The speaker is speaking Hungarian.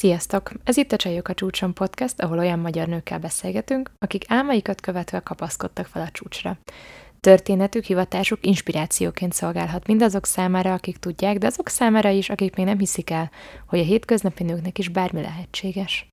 Sziasztok! Ez itt a Csajok a csúcson podcast, ahol olyan magyar nőkkel beszélgetünk, akik álmaikat követve kapaszkodtak fel a csúcsra. Történetük, hivatásuk inspirációként szolgálhat mindazok számára, akik tudják, de azok számára is, akik még nem hiszik el, hogy a hétköznapi nőknek is bármi lehetséges.